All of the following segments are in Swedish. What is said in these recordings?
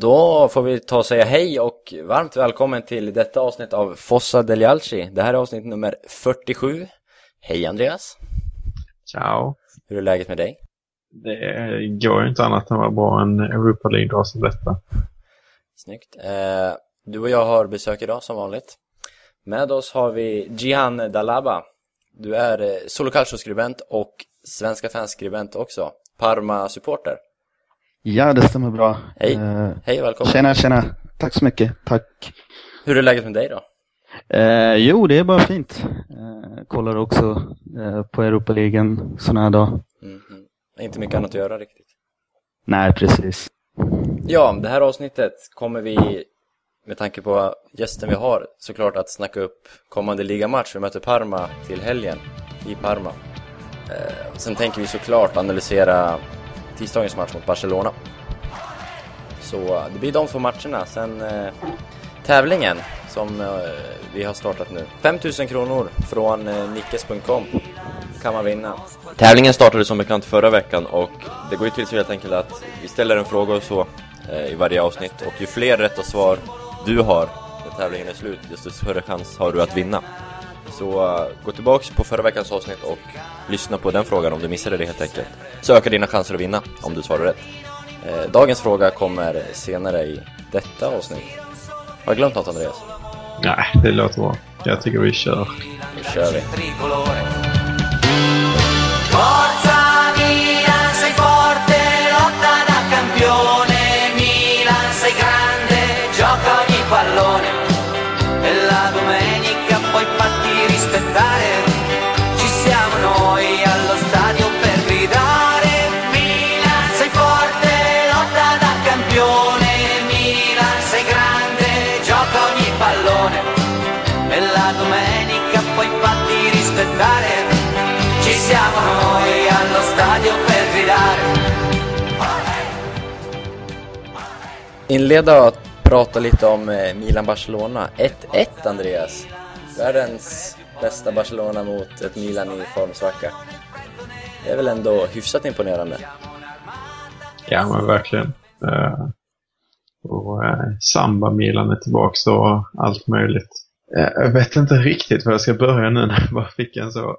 Då får vi ta och säga hej och varmt välkommen till detta avsnitt av Fossa Delialci. Det här är avsnitt nummer 47. Hej Andreas! Ciao! Hur är läget med dig? Det går ju inte annat än att vara bra en Europa League-dag som detta. Snyggt. Eh, du och jag har besök idag som vanligt. Med oss har vi Jihan Dalaba. Du är eh, Solocalcio-skribent och Svenska fans-skribent också. Parma-supporter. Ja, det stämmer bra. Hej, Eh, hej välkommen. tjena, tjena. Tack så mycket. Tack. Hur är läget med dig då? Eh, jo, det är bara fint. Eh, kollar också eh, på Europa-ligan sån här dag. Mm -hmm. Inte mycket annat att göra riktigt. Nej, precis. Ja, det här avsnittet kommer vi med tanke på gästen vi har såklart att snacka upp kommande ligamatch. Vi möter Parma till helgen i Parma. Eh, sen tänker vi såklart analysera tisdagens match mot Barcelona. Så eh, det blir de två matcherna. Sen eh, tävlingen som eh, vi har startat nu. 5000 kronor från eh, nickes.com kan man vinna. Tävlingen startade som bekant förra veckan och det går ju till så helt enkelt att vi ställer en fråga och så eh, i varje avsnitt och ju fler rätta svar du har när tävlingen är slut desto större chans har du att vinna. Så uh, gå tillbaks på förra veckans avsnitt och lyssna på den frågan om du missade det helt enkelt. Så ökar dina chanser att vinna om du svarar rätt. Eh, dagens fråga kommer senare i detta avsnitt. Har jag glömt något Andreas? Nej, det låter bra. Jag tycker vi kör. Då kör vi. Inleda att prata lite om eh, Milan-Barcelona. 1-1 Andreas. Världens bästa Barcelona mot ett Milan i formsvacka. Det är väl ändå hyfsat imponerande. Ja, men verkligen. Uh, och uh, Samba Milan är tillbaka och allt möjligt. Uh, jag vet inte riktigt var jag ska börja nu när jag bara fick en så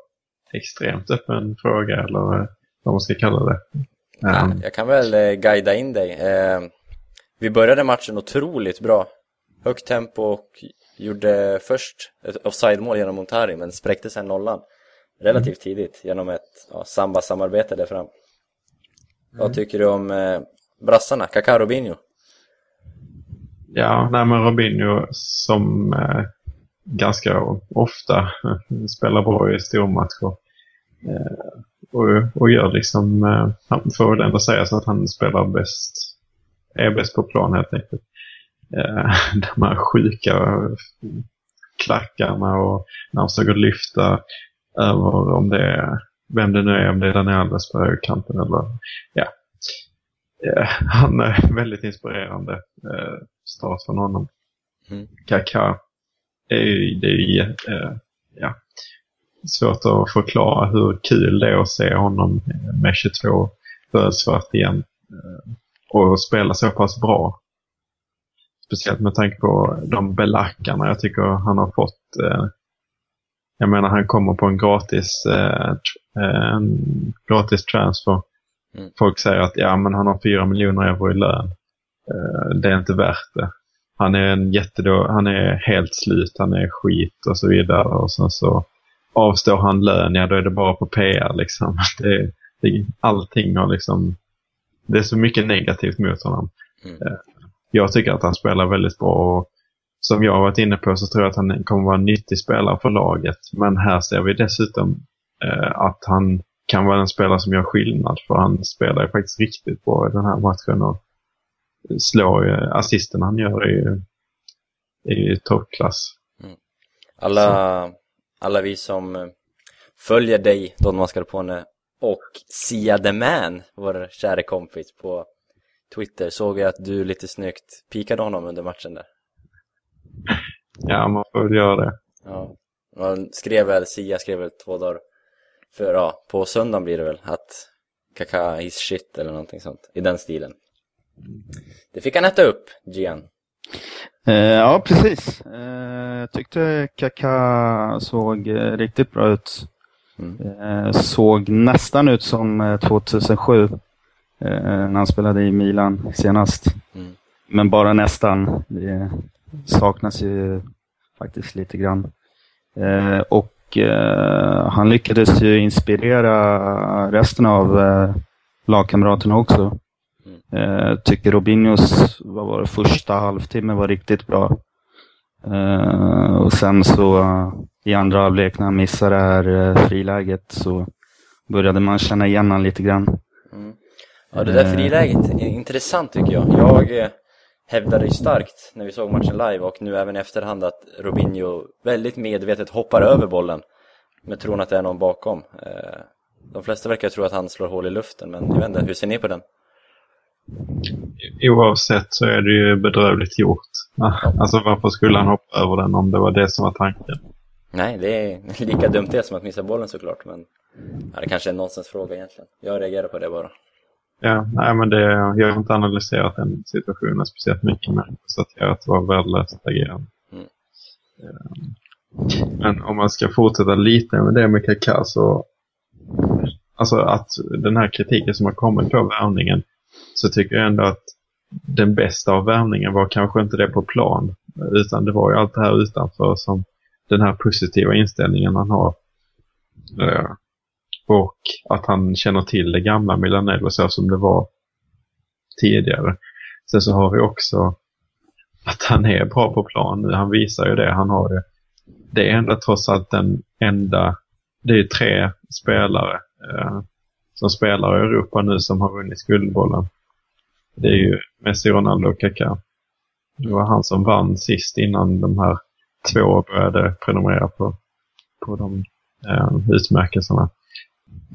extremt öppen fråga eller vad man ska kalla det. Um, jag kan väl eh, guida in dig. Vi började matchen otroligt bra. Högt tempo och gjorde först ett offside-mål genom Montari men spräckte sen nollan relativt mm. tidigt genom ett ja, samba-samarbete där fram. Mm. Vad tycker du om eh, brassarna, Kaká Robinho? Ja, nej men Robinho som eh, ganska ofta spelar bra i stormatcher. Eh, och, och gör liksom, eh, han får väl ändå säga så att han spelar bäst, är bäst på plan helt enkelt. Eh, de här sjuka klackarna och när han försöker lyfta över om det är, vem det nu är, om det är Daniel Alves på högerkanten eller, ja. Eh, han är väldigt inspirerande eh, start från honom. Mm. Det är ju, det är ju eh, ja, svårt att förklara hur kul det är att se honom med 22 födsvart igen och spela så pass bra. Speciellt med tanke på de belackarna jag tycker han har fått. Eh, jag menar han kommer på en gratis, eh, en gratis transfer. Mm. Folk säger att ja, men han har 4 miljoner euro i lön. Eh, det är inte värt det han är en jättedå, han är helt slut, han är skit och så vidare. Och sen så avstår han lön, ja då är det bara på PR liksom. Det, det, allting har liksom, det är så mycket negativt mot honom. Mm. Jag tycker att han spelar väldigt bra och som jag har varit inne på så tror jag att han kommer vara en nyttig spelare för laget. Men här ser vi dessutom eh, att han kan vara en spelare som gör skillnad för han spelar ju faktiskt riktigt bra i den här matchen. Och slå assisten han gör är ju, är ju toppklass. Mm. Alla, alla vi som följer dig, Don Mascarpone, och Sia the Man, vår kära kompis på Twitter, såg jag att du lite snyggt pikade honom under matchen där. Ja, man får väl göra det. Ja, man skrev väl, Sia skrev väl två dagar för, ja, på söndagen blir det väl, att Kaka is shit eller någonting sånt, i den stilen. Det fick han äta upp, Gian. Eh, ja, precis. Eh, jag tyckte Kaká såg eh, riktigt bra ut. Mm. Eh, såg nästan ut som eh, 2007 eh, när han spelade i Milan senast. Mm. Men bara nästan. Det saknas ju faktiskt lite grann. Eh, och eh, han lyckades ju inspirera resten av eh, lagkamraterna också. Eh, tycker Robinhos vad var det, första halvtimme var riktigt bra. Eh, och sen så eh, i andra halvlek när han missade det här eh, friläget så började man känna igen honom lite grann. Mm. Ja, det där Eh. friläget är intressant tycker jag. Jag eh, hävdade ju starkt när vi såg matchen live och nu även i efterhand att Robinho väldigt medvetet hoppar över bollen med tron att det är någon bakom. De flesta verkar tro att han slår hål i luften, men jag vet inte, hur ser ni på den? Oavsett så är det ju bedrövligt gjort. Alltså varför skulle han hoppa över den om det var det som var tanken? Nej, det är lika dumt det som att missa bollen såklart, men ja, det kanske är en nonsensfråga egentligen. Jag reagerar på det bara. Ja, nej men det, jag har inte analyserat den situationen speciellt mycket men jag konstaterar att det var värdelöst agerande. Mm. Men om man ska fortsätta lite med det med Kaká så alltså att den här kritiken som har kommit på värvningen så tycker jag ändå att den bästa av värvningen var kanske inte det på plan utan det var ju allt det här utanför som den här positiva inställningen han har. Eh, och att han känner till det gamla Milanello så som det var tidigare. Sen så har vi också att han är bra på plan nu. Han visar ju det. Han har det. det är ändå trots allt den enda, det är tre spelare eh, som spelar i Europa nu som har vunnit Guldbollen. Det är ju Messi, Ronaldo och Kaká. Det var han som vann sist innan de här två började prenumerera på, på de eh, utmärkelserna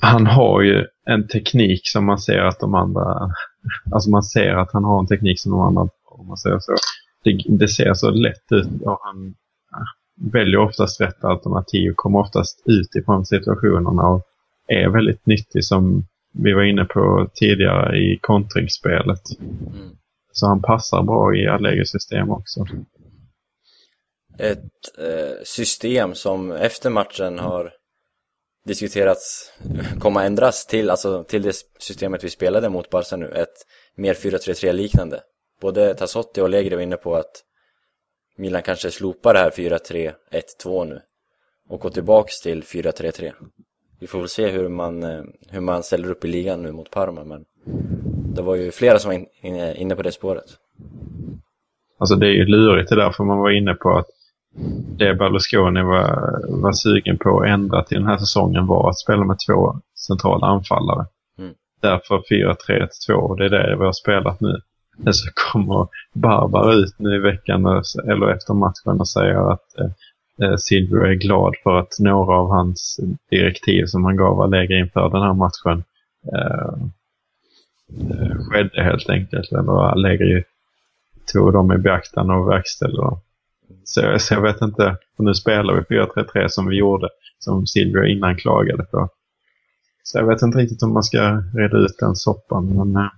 han har ju en teknik som man ser att de andra, alltså man ser att han har en teknik som de andra om man säger så. Det, det ser så lätt ut och han väljer oftast rätt alternativ och kommer oftast ut ifrån situationerna och är väldigt nyttig som vi var inne på tidigare i kontringsspelet. Mm. Så han passar bra i Allegris system också. Ett eh, system som efter matchen har diskuterats komma ändras till, alltså till det systemet vi spelade mot Barca nu, ett mer 4-3-3 liknande. Både Tassotti och Allegri var inne på att Milan kanske slopar det här 4-3-1-2 nu och går tillbaks till 4-3-3. Vi får väl se hur man, eh, hur man ställer upp i ligan nu mot Parma, men det var ju flera som var inne på det spåret. Alltså det är ju lurigt, det där, för man var inne på att det Berlusconi var, var sugen på att ändra till den här säsongen var att spela med två centrala anfallare. Mm. Därför 4-3-1-2 och det är det vi har spelat nu. Men så kommer Barbara ut nu i veckan eller efter matchen och säger att eh, eh, Silvio är glad för att några av hans direktiv som han gav Allegri inför den här matchen eh, eh, skedde helt enkelt. Eller Allegri tog dem i beaktande och verkställde dem. Så, så jag vet inte, för nu spelar vi 4-3-3 som vi gjorde, som Silvio innan klagade på. Så jag vet inte riktigt om man ska reda ut den soppan, men, eh,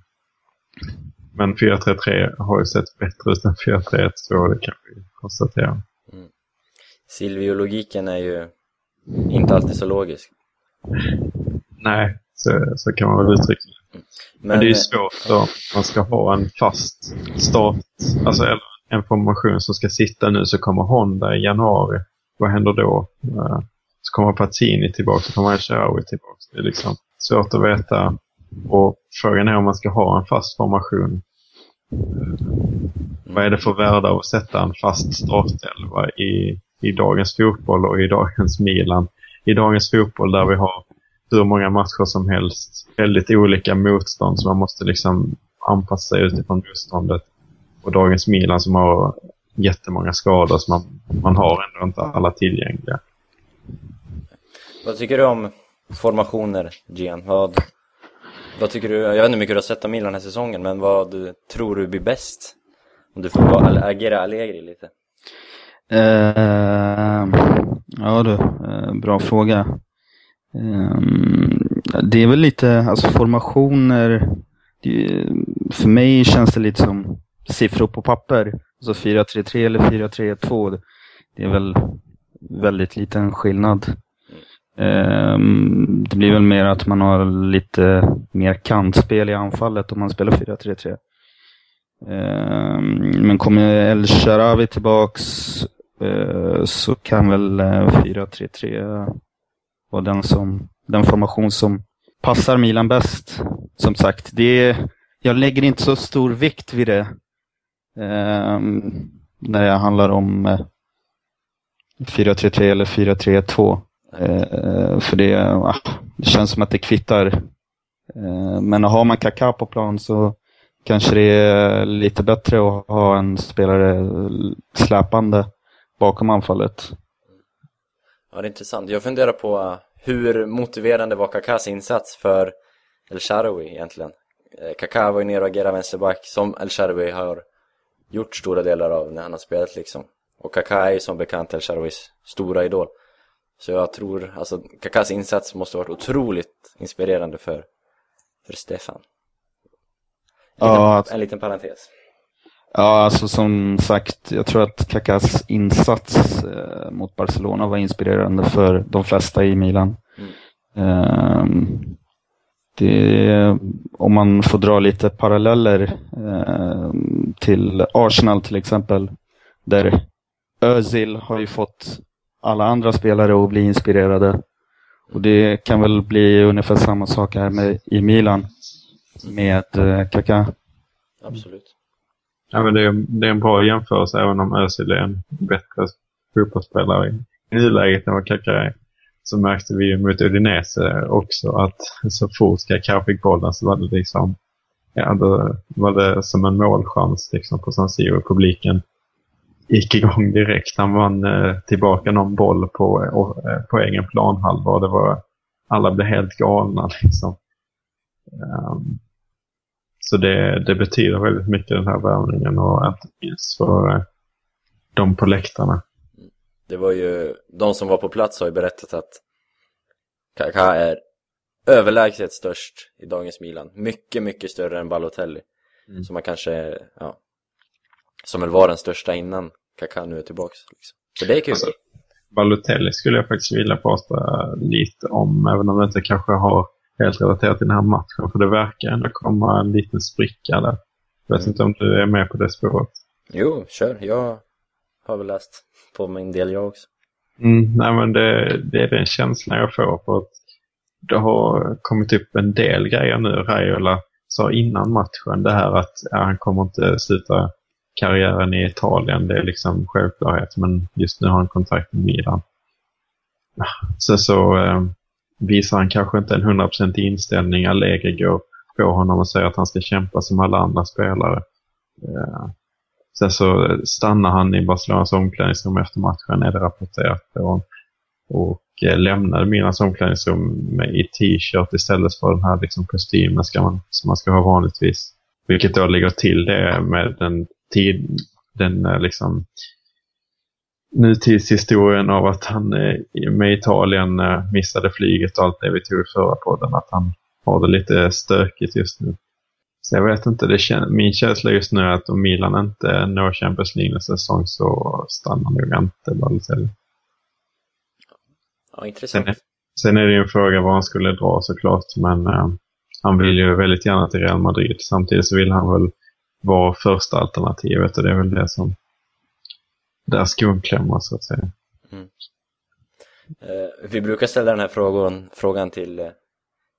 men 4-3-3 har ju sett bättre ut än 4-3-1-2, det kan vi konstatera. Silvio-logiken är ju inte alltid så logisk. Nej, så, så kan man väl uttrycka det. Men, Men det är ju svårt då, man ska ha en fast start, alltså eller en formation som ska sitta nu så kommer Honda i januari. Vad händer då? Eh, så kommer Pazzini tillbaka, så kommer El tillbaka. Det är liksom svårt att veta. Och frågan är om man ska ha en fast formation. Eh, vad är det för värde av att sätta en fast startelva i, i dagens fotboll och i dagens Milan? I dagens fotboll där vi har hur många matcher som helst. Väldigt olika motstånd så man måste liksom anpassa sig utifrån motståndet. Och dagens Milan som har jättemånga skador så man, man har ändå inte alla tillgängliga. Vad tycker du om formationer, Gian? Vad, vad tycker du? Jag vet inte hur mycket du har sett av Milan den här säsongen, men vad du, tror du blir bäst? Om du får agera Allegri lite. Eh, ja du, eh, bra fråga. Ehm, det är väl lite, alltså formationer, det för mig känns det lite som siffror på papper. alltså 4-3-3 eller 4-3-2. Det är väl väldigt liten skillnad. Um, det blir väl mer att man har lite mer kantspel i anfallet om man spelar 4-3-3. Um, ehm, men kommer El Sharawi tillbaks uh, så kan väl eh, 4-3-3 vara den, som, den formation som passar Milan bäst. Som sagt, det jag lägger inte så stor vikt vid det Ehm, när det handlar om eh, 4-3-3 eller 4-3-2. Eh, för det, det känns som att det kvittar. Eh, men har man Kaká på plan så kanske det är lite bättre att ha en spelare släpande bakom anfallet. Ja, det är intressant. Jag funderar på hur motiverande var Kakas insats för El Shaarawy egentligen? Kaká var ju nere och agerade vänsterback som El Shaarawy har gjort stora delar av när han har spelat liksom. Och Kaká är ju som bekant El Shaarawys stora idol. Så jag tror, alltså Kakas insats måste ha varit otroligt inspirerande för, för Stefan. En liten, Ja, en liten parentes. Ja, alltså som sagt, jag tror att Kakas insats eh, mot Barcelona var inspirerande för de flesta i Milan. Ehm, det, om man får dra lite paralleller ehm, till Arsenal till exempel, där Özil har ju fått alla andra spelare att bli inspirerade. Och det kan väl bli ungefär samma sak här med, i Milan med eh, Kaká. Absolut. Ja, men det, är, det är en bra jämförelse även om Özil är en bättre fotbollsspelare i nuläget än vad Kaká är. Så märkte vi ju mot Udinese också att så fort Kakao fick bollen så var det liksom ja, då var det som en målchans liksom på San Siro. Publiken gick igång direkt. Han vann eh, tillbaka någon boll på, eh, på egen planhalva och det var, alla blev helt galna liksom. Um, så det, det betyder väldigt mycket den här värvningen och inte minst för eh, de på läktarna. Det var ju, de som var på plats har ju berättat att Kaká är överlägset störst i dagens Milan. Mycket, mycket större än Balotelli. Mm. Som man kanske, ja, som väl var den största innan Kaká nu är tillbaks. Liksom. Så det är kul. Alltså, Balotelli skulle jag faktiskt vilja prata lite om, även om det inte kanske har helt relaterat till den här matchen. För det verkar ändå komma en liten spricka där. Jag vet Mm. inte om du är med på det spåret. Jo, kör. Jag har väl läst på min del jag också. Mm, nej men det, det är den känslan jag får för att det har kommit upp en del grejer nu. Raiola sa innan matchen det här att ja, han kommer inte sluta karriären i Italien. Det är liksom självklarhet men just nu har han kontakt med Milan. Sen så eh, visar han kanske inte en 100% inställning. Allegri går på honom och säger att han ska kämpa som alla andra spelare. Eh, Sen så stannar han i Barcelonas omklädningsrum efter matchen, är det rapporterat. Och, eh, och lämnade Milans omklädningsrum med, i t-shirt istället för den här liksom, kostymen ska man, som man ska ha vanligtvis. Vilket då ligger till det med den, tid, den eh, liksom, nutidshistorien av att han eh, med Italien missade flyget och allt det vi tog i förra podden. Att han har det lite stökigt just nu. Så jag vet inte, det min känsla just nu är att om Milan inte når Champions League nästa säsong så stannar nog inte Balotelli. Ja, intressant. Sen är, sen är det ju en fråga var han skulle dra såklart, men eh, han vill ju väldigt gärna till Real Madrid. Samtidigt så vill han väl vara första alternativet och det är väl det som där skon klämmer så att säga. Eh, vi brukar ställa den här frågan, frågan till eh,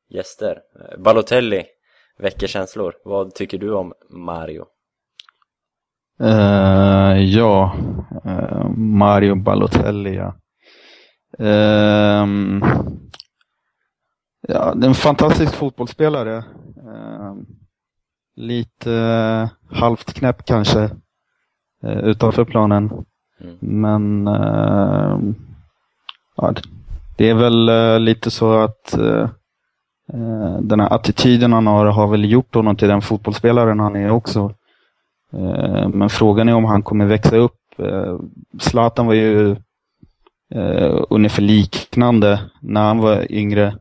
gäster. Eh, Balotelli väcker känslor. Vad tycker du om Mario? Eh, ja, eh, Mario Balotelli ja. Ehm, ja, det är en fantastisk fotbollsspelare. Ehm, lite halvt knäpp kanske eh, utanför planen. Mm. Men ehm, ja, det- är väl lite så att eh, den här attityden han har har väl gjort honom till den fotbollsspelaren han är också. Eh, Men frågan är om han kommer växa upp. Eh, Zlatan var ju eh, ungefär liknande när han var yngre.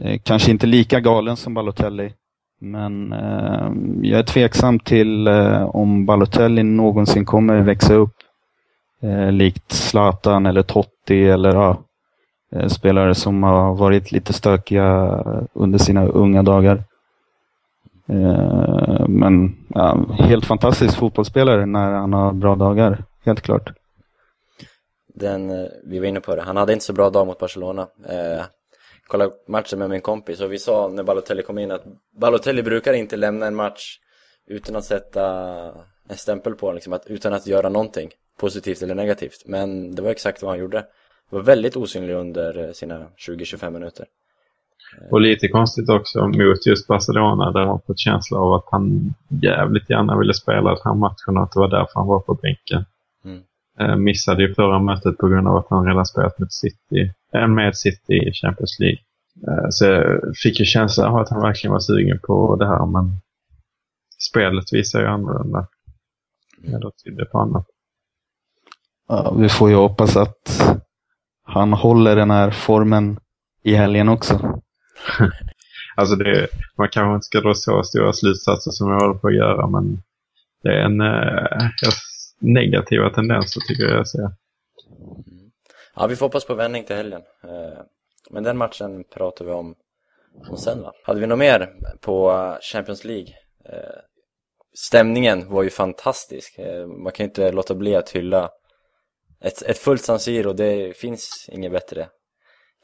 Eh, kanske inte lika galen som Balotelli. Men eh, jag är tveksam till eh, om Balotelli någonsin kommer växa upp likt Zlatan eller Totti eller ja, Eh, spelare som har varit lite stökiga under sina unga dagar. Eh, men ja, helt fantastisk fotbollsspelare när han har bra dagar, helt klart. Den, eh, vi var inne på det, han hade inte så bra dag mot Barcelona. Eh, kollade matchen med min kompis och vi sa när Balotelli kom in att Balotelli brukar inte lämna en match utan att sätta en stämpel på liksom, att, utan att göra någonting positivt eller negativt. Men det var exakt vad han gjorde. Var väldigt osynlig under eh, sina 20-25 minuter. Och lite konstigt också mot just Barcelona där man fått känsla av att han jävligt gärna ville spela den här matchen och att det var därför han var på bänken. Mm. Eh, missade ju förra mötet på grund av att han redan spelat med City, äh, med City i Champions League. Eh, så jag fick ju känslan av att han verkligen var sugen på det här men spelet visar ju annorlunda. Ja, då tydde på annat. Ja, vi får ju hoppas att han håller den här formen i helgen också. Alltså det, man kanske inte ska dra så stora slutsatser som jag håller på att göra men det är en eh, negativa tendenser tycker jag jag ser. Ja, vi får hoppas på vändning till helgen. Eh, Men den matchen pratar vi om, om sen va? Hade vi något mer på Champions League? Eh, Stämningen var ju fantastisk. Eh, Man kan ju inte låta bli att hylla ett, ett fullt San Siro. Det finns inget bättre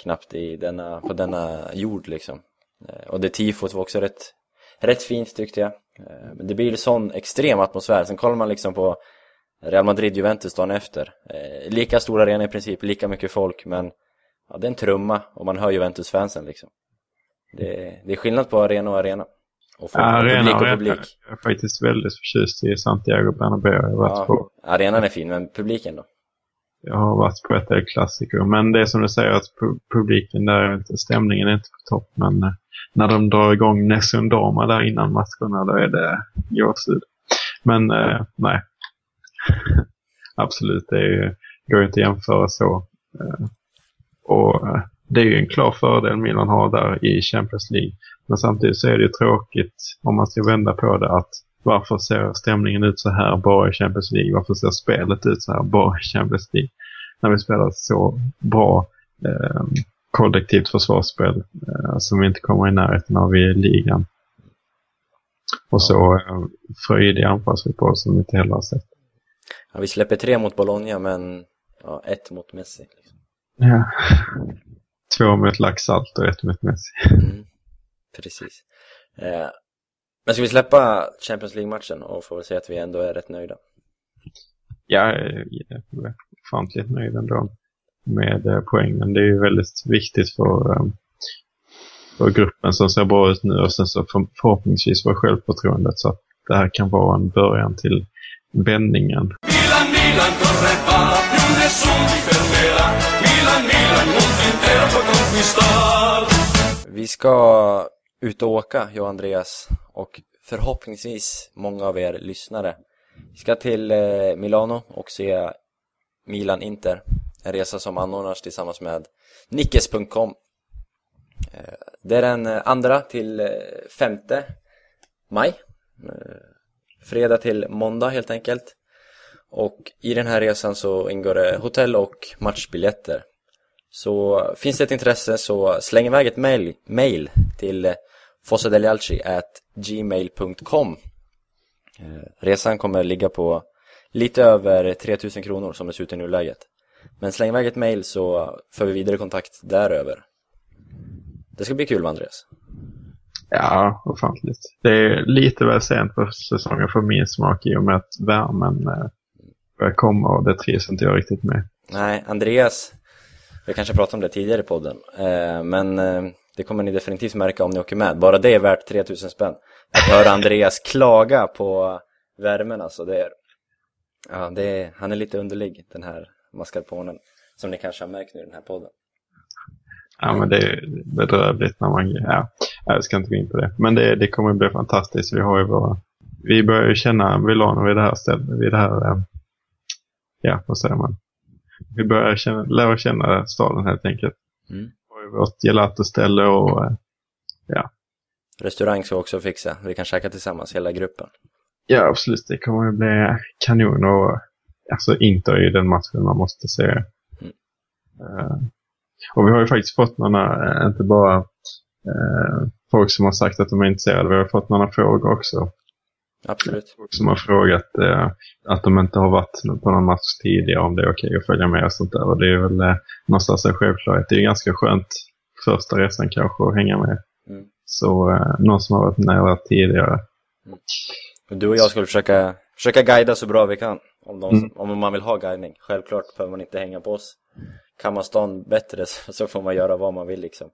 knappt i denna, på denna jord liksom. Eh, Och det tifot var också rätt, rätt fint tyckte jag. Eh, Men det blir sån extrem atmosfär. Sen kollar man liksom på Real Madrid-Juventus dagen efter. Eh, lika stor arena i princip, lika mycket folk, men ja, det är en trumma och man hör Juventus-fansen liksom. Det, det är skillnad på arena och arena. Och folk, Ja, arena publik och publik. Jag är faktiskt väldigt förtjust i Santiago Bernabéu. Jag Ja, arenan är fin, men publiken då? Jag har varit på ett del klassiker Men det är som du säger att publiken där, stämningen är inte på topp. Men eh, när de drar igång Nessun Dorma där innan matcherna, då är det gåshud. Men eh, nej. Absolut, det är, ju- går ju inte att jämföra så. Eh, och eh, det är ju en klar fördel Milan har där i Champions League. Men samtidigt så är det ju tråkigt om man ska vända på det att varför ser stämningen ut så här bara i Champions League? Varför ser spelet ut så här bara i Champions League? När vi spelar så bra eh, kollektivt försvarsspel eh, som vi inte kommer i närheten av i ligan. Och så eh, fröjd i anfallsfotboll som vi inte heller har sett. Ja, vi släpper tre mot Bologna, men ja, ett mot Messi. Liksom. Ja. Två mot Laxalt och ett mot Messi. Mm, precis. Eh, men ska vi släppa Champions League-matchen och få säga att vi ändå är rätt nöjda? Är jag är ofantligt nöjd ändå med eh, poängen. Det är ju väldigt viktigt för, eh, för gruppen som ser bra ut nu och sen så för, förhoppningsvis för självförtroendet så att det här kan vara en början till vändningen. Vi ska ut och åka, jag och Andreas, och förhoppningsvis många av er lyssnare. Vi ska till eh, Milano och se Milan-Inter, en resa som anordnas tillsammans med Nickes.com. Eh, det är den eh, andra till eh, femte maj, eh, fredag till måndag helt enkelt. Och i den här resan så ingår det hotell och matchbiljetter. Så finns det ett intresse så släng iväg ett mail, mail till eh, fossadelialci@gmail.com Eh, Resan kommer ligga på lite över 3000 kronor som det ser ut i nuläget. Men släng iväg ett mail så för vi vidare kontakt däröver. Det ska bli kul va Andreas? Ja, ofantligt. Det är lite väl sent för säsongen för min smak i och med att värmen eh, börjar komma och det trivs inte jag riktigt med. Nej, Andreas, vi kanske pratade om det tidigare i podden, eh, men det kommer ni definitivt märka om ni åker med. Bara det är värt 3000 spänn. Att höra Andreas klaga på värmen alltså, det är, ja, det är, han är lite underlig den här mascarponen, som ni kanske har märkt nu i den här podden. Ja, men det är bedrövligt när man... Ja, jag ska inte gå in på det. Men det, det kommer bli fantastiskt. Vi har ju våra... Vi börjar ju känna Milano vid det här stället. Vid det här... eh, Ja, vad säger man? Vi börjar känna, lära känna staden helt enkelt. Mm. Vårt gelato-ställe och... eh, Ja. restaurang ska vi också fixa. Vi kan käka tillsammans, hela gruppen. Ja, absolut. Det kommer att bli kanon. Och, alltså, Inter är ju den matchen man måste se. Mm. Eh, och vi har ju faktiskt fått några, eh, inte bara eh, folk som har sagt att de är intresserade, vi har fått några frågor också. Absolut. Folk som har frågat eh, att de inte har varit på någon match tidigare, om det är okej att följa med och sånt där. Och det är väl eh, någonstans en självklarhet. Det är ganska skönt första resan kanske att hänga med. Mm. Så eh, någon som har varit nära tidigare. Och du och jag skulle försöka, försöka guida så bra vi kan. Om, de, Mm. om man vill ha guidning. Självklart behöver man inte hänga på oss. Kan man stan bättre så, så får man göra vad man vill liksom.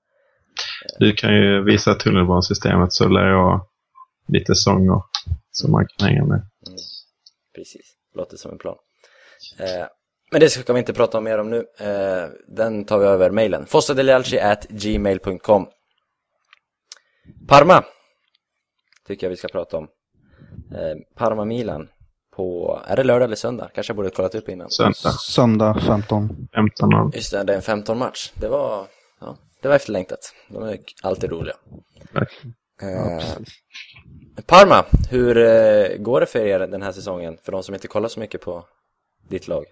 Du kan ju visa tunnelbanesystemet så lär jag lite sånger som man kan hänga med. Mm. Precis, låter som en plan. Eh, men det ska vi inte prata mer om nu. Eh, den tar vi över mejlen. fossadelialci@gmail.com Parma tycker jag vi ska prata om. Eh, Parma-Milan på, är det lördag eller söndag? Kanske jag borde ha kollat upp innan. Söndag Söndag 15. 15 Just det, det är en 15 match. Det var, ja, det var efterlängtat. De är alltid roliga. Ja, Eh, precis. Parma, hur eh, går det för er den här säsongen? För de som inte kollar så mycket på ditt lag.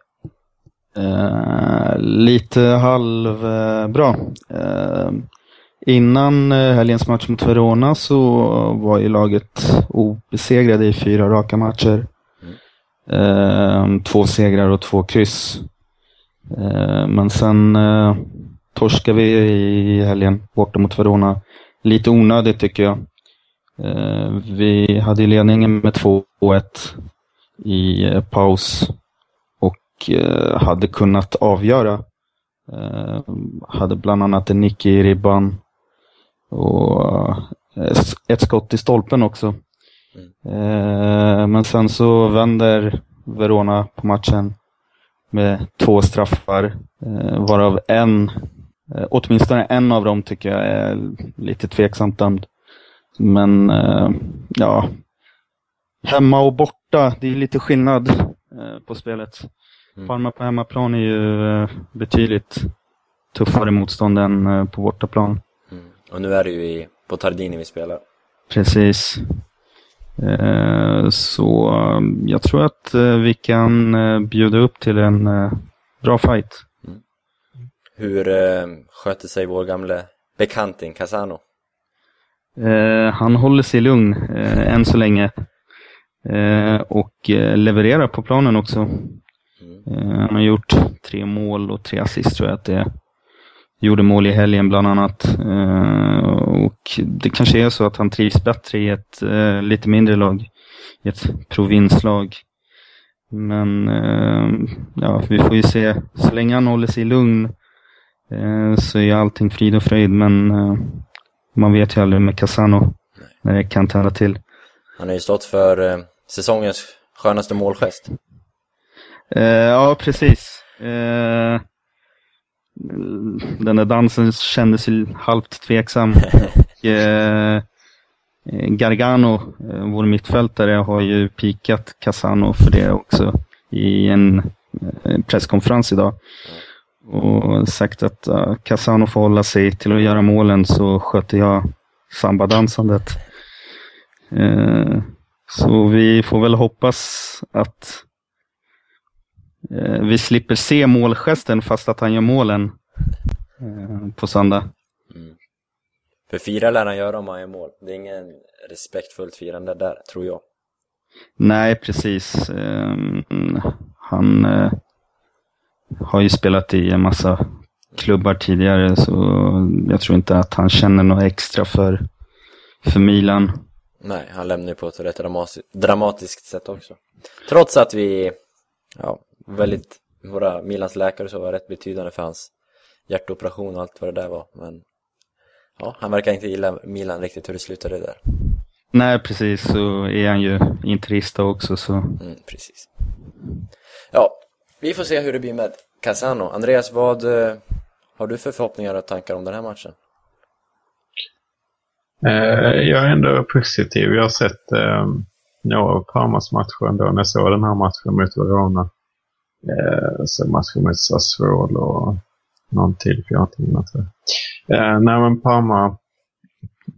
Eh, lite halvbra. Eh, innan eh, helgens match mot Verona så var ju laget obesegrade i fyra raka matcher. Eh, två segrar och två kryss. Eh, men sen eh, torskade vi i helgen borta mot Verona. Lite onödigt tycker jag. Eh, vi hade ledningen med 2-1 i eh, paus och eh, hade kunnat avgöra. Eh, hade bland annat en nick i ribban och eh, ett skott i stolpen också. Eh, men sen så vänder Verona på matchen med två straffar, eh, varav en, eh, åtminstone en av dem tycker jag är lite tveksamt dömd. Men eh, ja, hemma och borta, det är lite skillnad eh, på spelet. Mm. Parma på hemmaplan är ju eh, betydligt tuffare motstånd än eh, på bortaplan. Mm. Och nu är det ju i, på Tardini vi spelar. Precis. Eh, Så eh, jag tror att vi kan bjuda upp till en bra fight. Hur eh, sköter sig vår gamle bekanting Casano? Eh, Han håller sig lugn eh, än så länge. Eh, Och eh, levererar på planen också. Eh, Han har gjort tre mål och tre assist tror jag att det är. Gjorde mål i helgen bland annat. Eh, Och det kanske är så att han trivs bättre i ett eh, lite mindre lag. I ett provinslag. Men eh, ja, vi får ju se. Så länge han håller sig lugn eh, så är allting frid och fröjd. Men eh, man vet ju aldrig med Casano när det kan tända till. Han har ju stått för eh, säsongens skönaste målgest. Eh, ja, precis. Eh, den där dansen kändes ju halvt tveksam. Och, eh, Gargano, eh, vår mittfältare, har ju pikat Casano för det också i en eh, presskonferens idag. Och sagt att uh, Casano får hålla sig till att göra målen så sköter jag sambadansandet. Eh, så vi får väl hoppas att Eh, vi slipper se målgesten fast att han gör målen eh, på söndag. Mm. För fira lär han göra om han gör mål. Det är ingen respektfullt firande där, tror jag. Nej, precis. Eh, han har ju spelat i en massa klubbar tidigare så jag tror inte att han känner något extra för, för Milan. Nej, han lämnar ju på ett rätt dramati- dramatiskt sätt också. Trots att vi, ja, väldigt, våra Milans läkare så var rätt betydande för hans hjärtoperation och allt vad det där var. Men ja, han verkar inte gilla Milan riktigt hur det slutade där. Nej, precis. Så är han ju interista också. Så. Mm, precis. Ja, vi får se hur det blir med Casano. Andreas, vad eh, har du för förhoppningar och tankar om den här matchen? Eh, jag är ändå positiv. Jag har sett eh, några av Parmas matcher ändå. När jag såg den här matchen mot Verona. Eh, så matchen mot Sassuolo och någon till, för jag har inte minnat det. Eh, nej men Parma,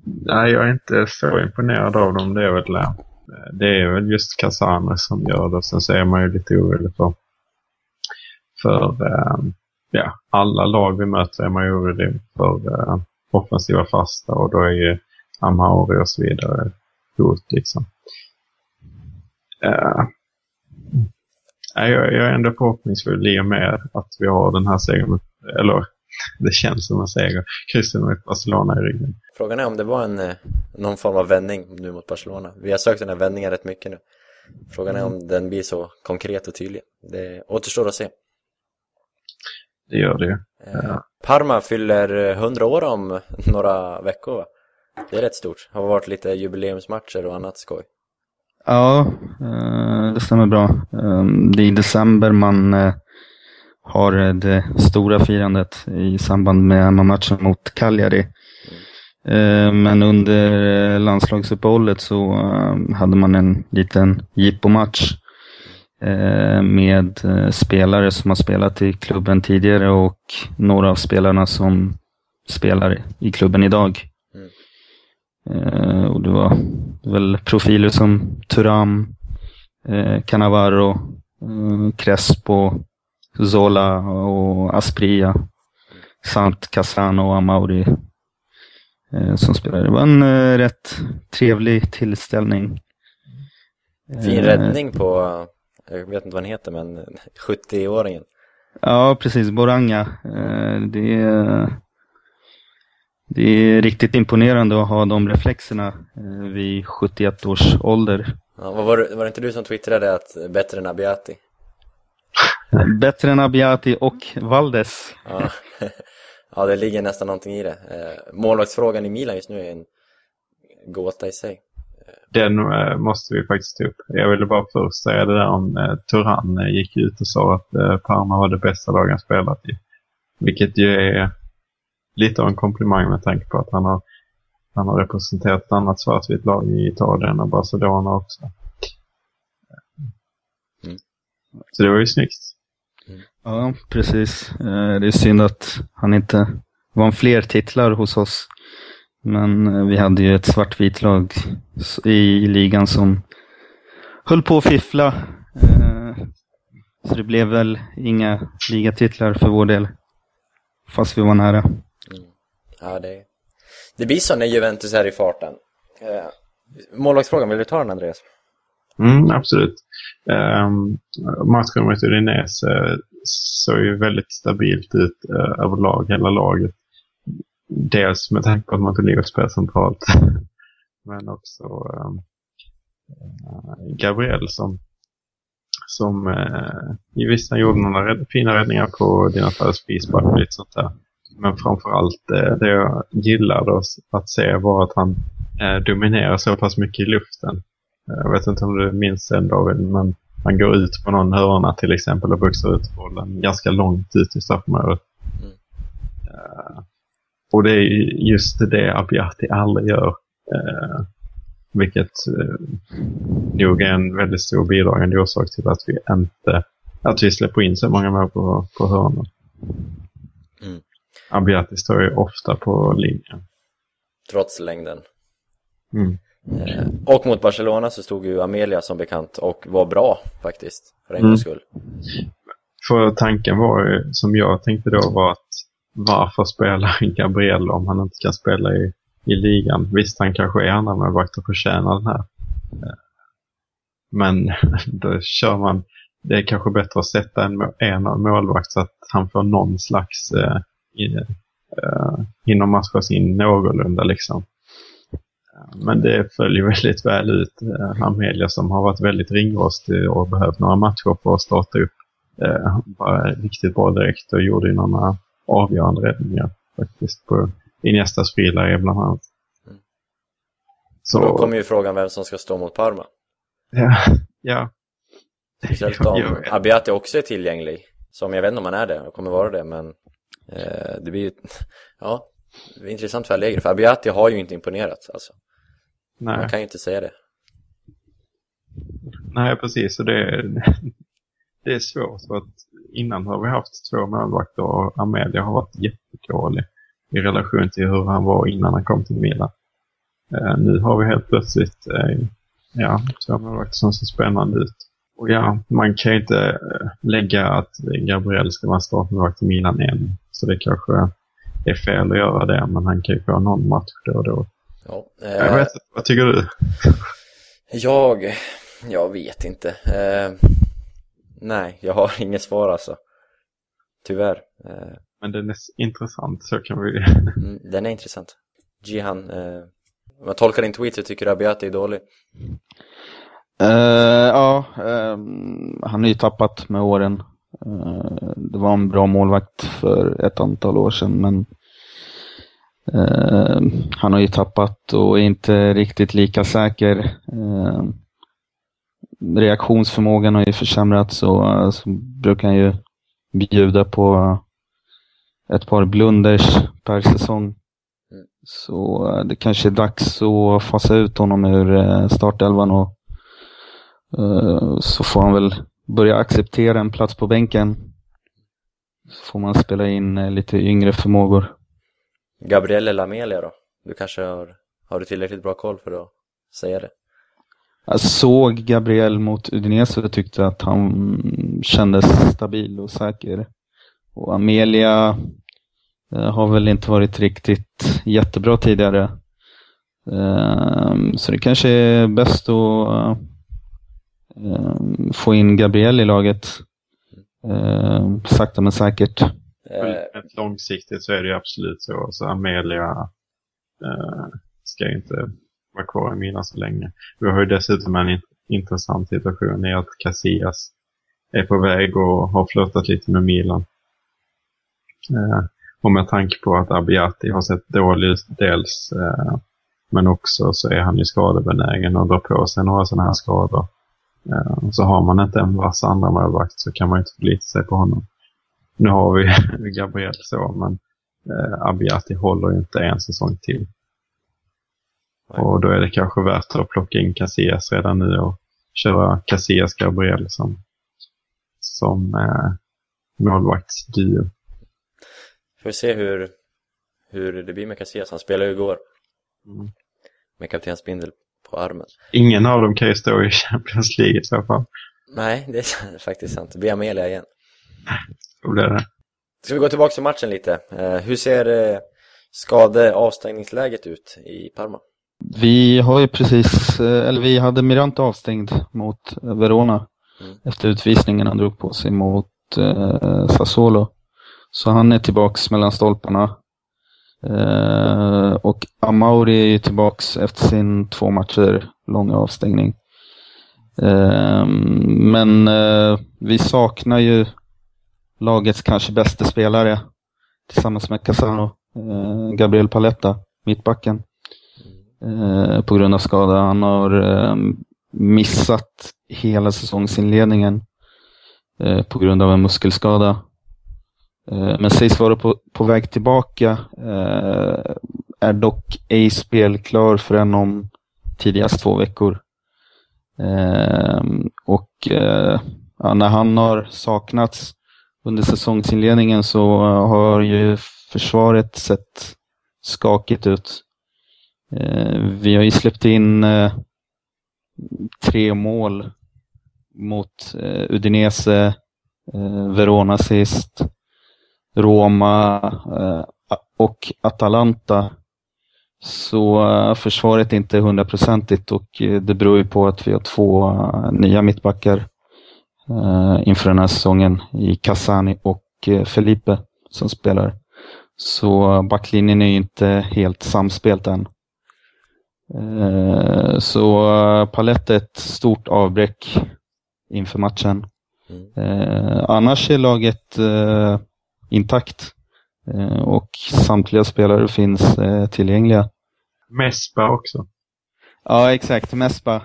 nej, jag är inte så imponerad av dem. Det är väl, eh, det är väl just Casano som gör det. Sen så är man ju lite orolig för, för eh, ja, alla lag vi möter är man ju orolig för eh, offensiva fasta och då är ju Amauri och så vidare hot liksom. Uh, jag, jag är ändå förhoppningsfull i och med att vi har den här segern, eller det känns som en seger, kryssen mot Barcelona i ryggen. Frågan är om det var en, någon form av vändning nu mot Barcelona. Vi har sökt den här vändningen rätt mycket nu. Frågan är om den blir så konkret och tydlig. Det återstår att se. Det gör det ju. Eh, Parma fyller 100 år om några veckor va? Det är rätt stort. Det har varit lite jubileumsmatcher och annat skoj. Ja, eh, det stämmer bra. Eh, det är i december man eh, har det stora firandet i samband med matchen mot Cagliari. Men under landslagsuppehållet så hade man en liten jippomatch med spelare som har spelat i klubben tidigare och några av spelarna som spelar i klubben idag. Mm. Och det var väl profiler som Turam, eh, Cannavaro, eh, Crespo, Zola och Aspria samt Casano och Amauri eh, som spelade. Det var en eh, rätt trevlig tillställning. Fin eh, räddning på, jag vet inte vad han heter, men 70-åringen. Ja, precis. Boranga. Eh, det är det är riktigt imponerande att ha de reflexerna eh, vid 71 års ålder. Ja, var, det, var det inte du som twittrade att bättre än Abiati? bättre än Abiati och Valdes. Ja. ja, det ligger nästan någonting i det. Eh, målvaktsfrågan i Milan just nu är en gåta i sig. Den eh, måste vi faktiskt ta upp. Jag ville bara först säga det där om eh, Turan gick ut och sa att Parma var det bästa laget han spelat i. Vilket ju är lite av en komplimang med tanke på att han har, han har representerat ett annat svartvitt lag i Italien och Barcelona också. Mm. Så det var ju snyggt. Mm. Ja, precis. Eh, det är synd att han inte vann fler titlar hos oss. Men eh, vi hade ju ett svartvitt lag i ligan som höll på att fiffla. Eh, så det blev väl inga ligatitlar för vår del. Fast vi var nära. Ja, det, det blir så när Juventus är i farten. Eh, målvaktsfrågan, vill du ta den Andreas? Mm, absolut. Um, matchen mot Udinese uh, såg ju väldigt stabilt ut uh, överlag, hela laget. Dels med tanke på att man tog spel centralt. Men också uh, Gabriel som, som uh, i vissa gjorde några rädd, fina räddningar på Dina frispark och lite sånt där. Men framförallt eh, det jag gillade att se var att han eh, dominerar så pass mycket i luften. Jag vet inte om du minns den David, men han går ut på någon hörna till exempel och boxar ut bollen ganska långt ut i straffområdet. Mm. Och det är just det Abiati aldrig gör. Uh, vilket uh, nog är en väldigt stor bidragande orsak till att vi inte att vi släpper in så många mål på, på hörnan. Mm. Abiati står ju ofta på linjen. Trots längden. Mm. Eh, och mot Barcelona så stod ju Amelia som bekant och var bra faktiskt, för en mm. skull. För tanken var ju, som jag tänkte då, var att varför spelar Gabriel om han inte kan spela i, i ligan? Visst, han kanske är andra målvakt och förtjänar den här. Eh, men då kör man, det är kanske bättre att sätta en, en målvakt så att han får någon slags eh, eh, hinner matchas in någorlunda liksom. Men det följer väldigt väl ut. eh, Amelia som har varit väldigt ringrostig och behövt några matcher för att starta upp. Eh, var riktigt bra direkt och gjorde ju några avgörande räddningar faktiskt på Iniestas friläge bland annat. Mm. Så... Då kommer ju frågan vem som ska stå mot Parma. Ja, ja. Speciellt om Abiati också är tillgänglig. Som jag vet inte om han är det och kommer vara det, men Eh, det blir ju, ja, det blir intressant för för Abiati har ju inte imponerat alltså. Nej. Man kan ju inte säga det. Nej, precis, och det, det är svårt för att innan har vi haft två målvakter och Amelia har varit jättedålig i relation till hur han var innan han kom till Milan. Eh, nu har vi helt plötsligt eh, ja, två målvakter som ser spännande ut. Och ja, man kan ju inte eh, lägga att Gabriel ska vara startmålvakt i Milan än. Så det kanske är fel att göra det, men han kan ju få någon match då och då. Ja, Jag eh, vet, vad tycker du? jag, jag vet inte. Eh, nej, jag har inget svar alltså. Tyvärr. Eh, Men den är intressant, så kan vi... mm, den är intressant. Jihan, eh, om jag tolkar din tweet så tycker du Abiati är dålig. Eh, ja, ehm, han har ju tappat med åren. Eh, det var en bra målvakt för ett antal år sedan, men eh, han har ju tappat och är inte riktigt lika säker. Reaktionsförmågan har ju försämrats och eh, så brukar han ju bjuda på ett par blunders per säsong. Så eh, det kanske är dags att fasa ut honom ur eh, startelvan och så får han väl börja acceptera en plats på bänken. Så får man spela in lite yngre förmågor. Gabriel eller Amelia då? Du kanske har, har du tillräckligt bra koll för att säga det? Jag såg Gabriel mot Udinese och tyckte att han kändes stabil och säker. Och Amelia eh, har väl inte varit riktigt jättebra tidigare. Eh, Så det kanske är bäst att eh, få in Gabriel i laget. Eh, Sakta men säkert. Eh, långsiktigt så är det ju absolut så. Så Amelia eh, ska inte vara kvar i Milan så länge. Vi har ju dessutom en intressant situation i att Casillas är på väg och har flörtat lite med Milan. Eh, och med tanke på att Abiati har sett dålig ut dels, eh, men också så är han ju skadebenägen och drar på sig några sådana här skador. Eh, så har man inte en vass andra målvakt så kan man ju inte förlita sig på honom. Nu har vi Gabriel så, men eh, Abiati håller ju inte en säsong till. Och då är det kanske värt att plocka in Casillas redan nu och köra Casillas Gabriel som, som eh, målvaktsduo. får vi se hur, hur det blir med Casillas. Han spelade ju igår Mm. med kaptensbindel på armen. Ingen av dem kan ju stå i Champions League i så fall. Nej, det är faktiskt sant. Det blir Amelia igen. Då blir det. Ska vi gå tillbaka till matchen lite? Eh, hur ser eh, skade avstängningsläget ut i Parma? Vi har ju precis, eh, eller vi hade Mirante avstängd mot eh, Verona Mm. efter utvisningen han drog på sig mot eh, Sassuolo. Så han är tillbaks mellan stolparna. Eh, och Amauri är ju tillbaks efter sin två matcher långa avstängning. Eh, men eh, vi saknar ju lagets kanske bästa spelare tillsammans med Casano, eh, Gabriel Paletta, mittbacken eh, på grund av skada. Han har eh, missat hela säsongsinledningen eh, på grund av en muskelskada. Eh, men sägs vara på, på väg tillbaka. Eh, är dock ej spelklar förrän om tidigast två veckor. Ehm, och eh, ja, när han har saknats under säsongsinledningen så har ju försvaret sett skakigt ut. Eh, vi har ju släppt in eh, tre mål mot eh, Udinese, Verona sist, Roma och Atalanta. Så försvaret är inte hundraprocentigt och det beror ju på att vi har två nya mittbackar inför den här säsongen i Cassani och Felipe som spelar. Så backlinjen är ju inte helt samspelt än. Eh, Så eh, Palett är ett stort avbräck inför matchen. Mm. Eh, Annars är laget eh, intakt eh, och samtliga spelare finns eh, tillgängliga. Mespa också. Ja, exakt. Mespa.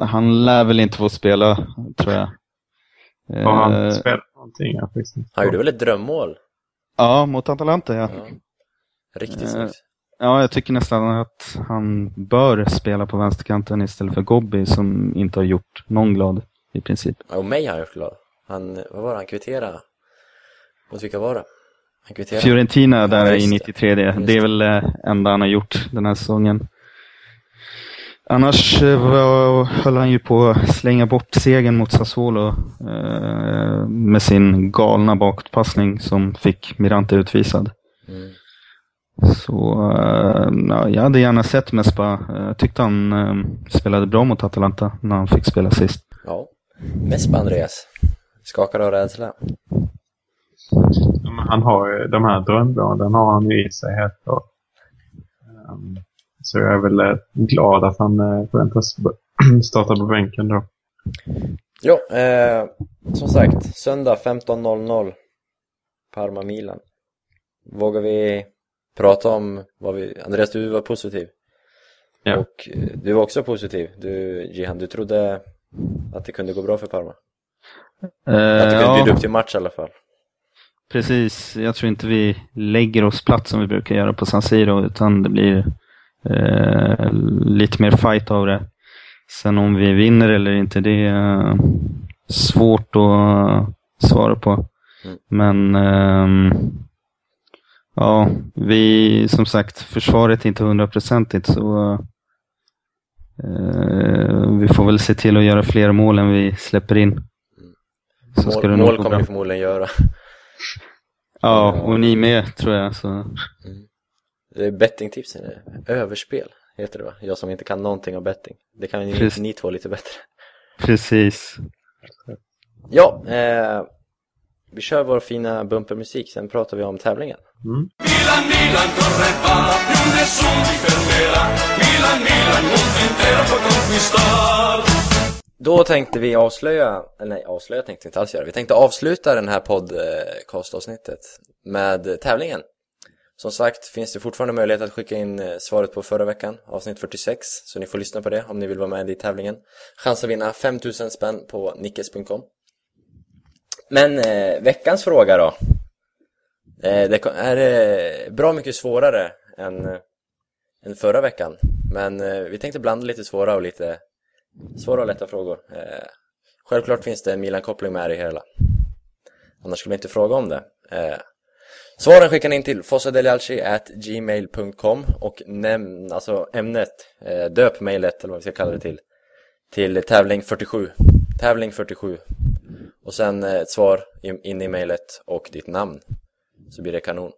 Han lär väl inte få spela, tror jag. Eh, Har han spelat någonting? Han gjorde väl ett drömmål? Ja, mot Atalanta ja. Ja. Riktigt Eh, snyggt. Ja, jag tycker nästan att han bör spela på vänsterkanten istället för Gobbi som inte har gjort någon glad i princip. Och mig har han gjort glad. Han, vad var det han kvitterade? Mot vilka var det? Han kvitterade. Fiorentina där Ja, i just det. 93. Det, det är väl det enda han har gjort den här säsongen. Annars eh, var, höll han ju på att slänga bort segern mot Sassuolo eh, med sin galna bakåtpassning som fick Mirante utvisad. Mm. Så eh, ja, jag hade gärna sett Mespa. Eh, Jag tyckte han eh, spelade bra mot Atalanta när han fick spela sist. Ja. Mest på Andreas. Skakar av rädsla. Han har ju de här drömmålen har han ju i sig helt klart. Ehm, Så jag är väl glad att han förväntas starta på bänken då. Ja, eh, som sagt, söndag 15.00 Parma-Milan. Vågar vi prata om vad vi... Andreas, du var positiv. Ja. Och eh, du var också positiv. Du, Jihan, du trodde att det kunde gå bra för Parma. Eh, Att du kunde ja. bjuda upp till match i alla fall. Precis, jag tror inte vi lägger oss platt som vi brukar göra på San Siro utan det blir eh, lite mer fight av det. Sen om vi vinner eller inte, det är eh, svårt att svara på. Mm. Men ehm, ja, vi som sagt, försvaret är inte hundraprocentigt så eh, vi får väl se till att göra fler mål än vi släpper in. Så ska det Mål, mål kommer bra. vi förmodligen göra. Ja, och ni med tror jag. Så. Det är bettingtipsen. Överspel heter det va? Jag som inte kan någonting om betting. Det kan ni, Precis. ni två lite bättre. Precis. Ja, eh, vi kör vår fina bumpermusik, sen pratar vi om tävlingen. Mm. Milan, Milan corre va, più nessuno ti fermerà. Milan, Milan, mondo intero può conquistar. Då tänkte vi avslöja, nej avslöja tänkte vi inte alls göra, vi tänkte avsluta den här podcastavsnittet med tävlingen. Som sagt finns det fortfarande möjlighet att skicka in eh, svaret på förra veckan, avsnitt 46, så ni får lyssna på det om ni vill vara med i tävlingen. Chans att vinna 5000 spänn på nickes.com. Men eh, veckans fråga då? Eh, det är eh, bra mycket svårare än, eh, än förra veckan, men eh, vi tänkte blanda lite svåra och lite Svåra och lätta frågor. Eh, självklart finns det en Milan-koppling med det hela. Annars skulle vi inte fråga om det. Eh, svaren skickar ni in till fossadeljacci.gmail.com och nämn, alltså ämnet, eh, döp mejlet eller vad vi ska kalla det till, till tävling 47. Tävling 47. Och sen eh, ett svar in, i mejlet och ditt namn. Så blir det kanon.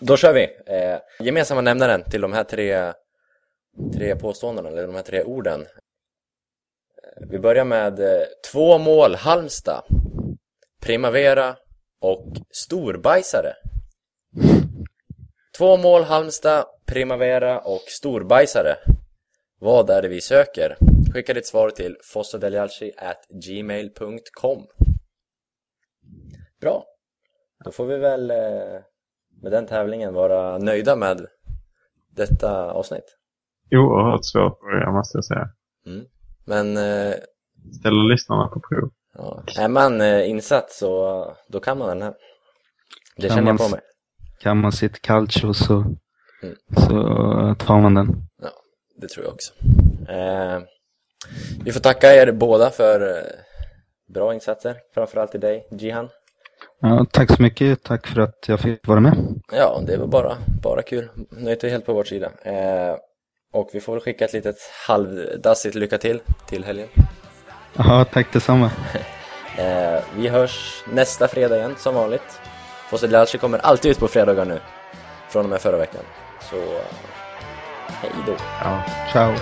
Då kör vi! Eh, gemensamma nämnaren till de här tre tre påståendena, eller de här tre orden. Eh, vi börjar med eh, två mål Halmstad, Primavera och Storbajsare. Två mål Halmstad, Primavera och Storbajsare. Vad är det vi söker? Skicka ditt svar till fossadeljacci.gmail.com Bra! Då får vi väl eh, med den tävlingen vara nöjda med detta avsnitt. Oerhört svårt börja måste jag säga. Mm. Men eh, Ställer lyssnarna på prov. ja, är man eh, insatt så då kan man den här. Det Kan känner jag man på mig. Kan man sitt calcio så, Mm. så tar man den. Ja, det tror jag också. Eh, vi får tacka er båda för eh, bra insatser. Framförallt till dig, Jihan. Ja, tack så mycket. Tack för att jag fick vara med. Ja, det var bara, bara kul. Nöjt är helt på vår sida. Eh, och vi får väl skicka ett litet halvdassigt lycka till till helgen. Ja, tack detsamma. Eh, vi hörs nästa fredag igen, som vanligt. Fosse Lalci kommer alltid ut på fredagar nu. Från och med förra veckan. Så, eh, hej då. Ja. Ciao.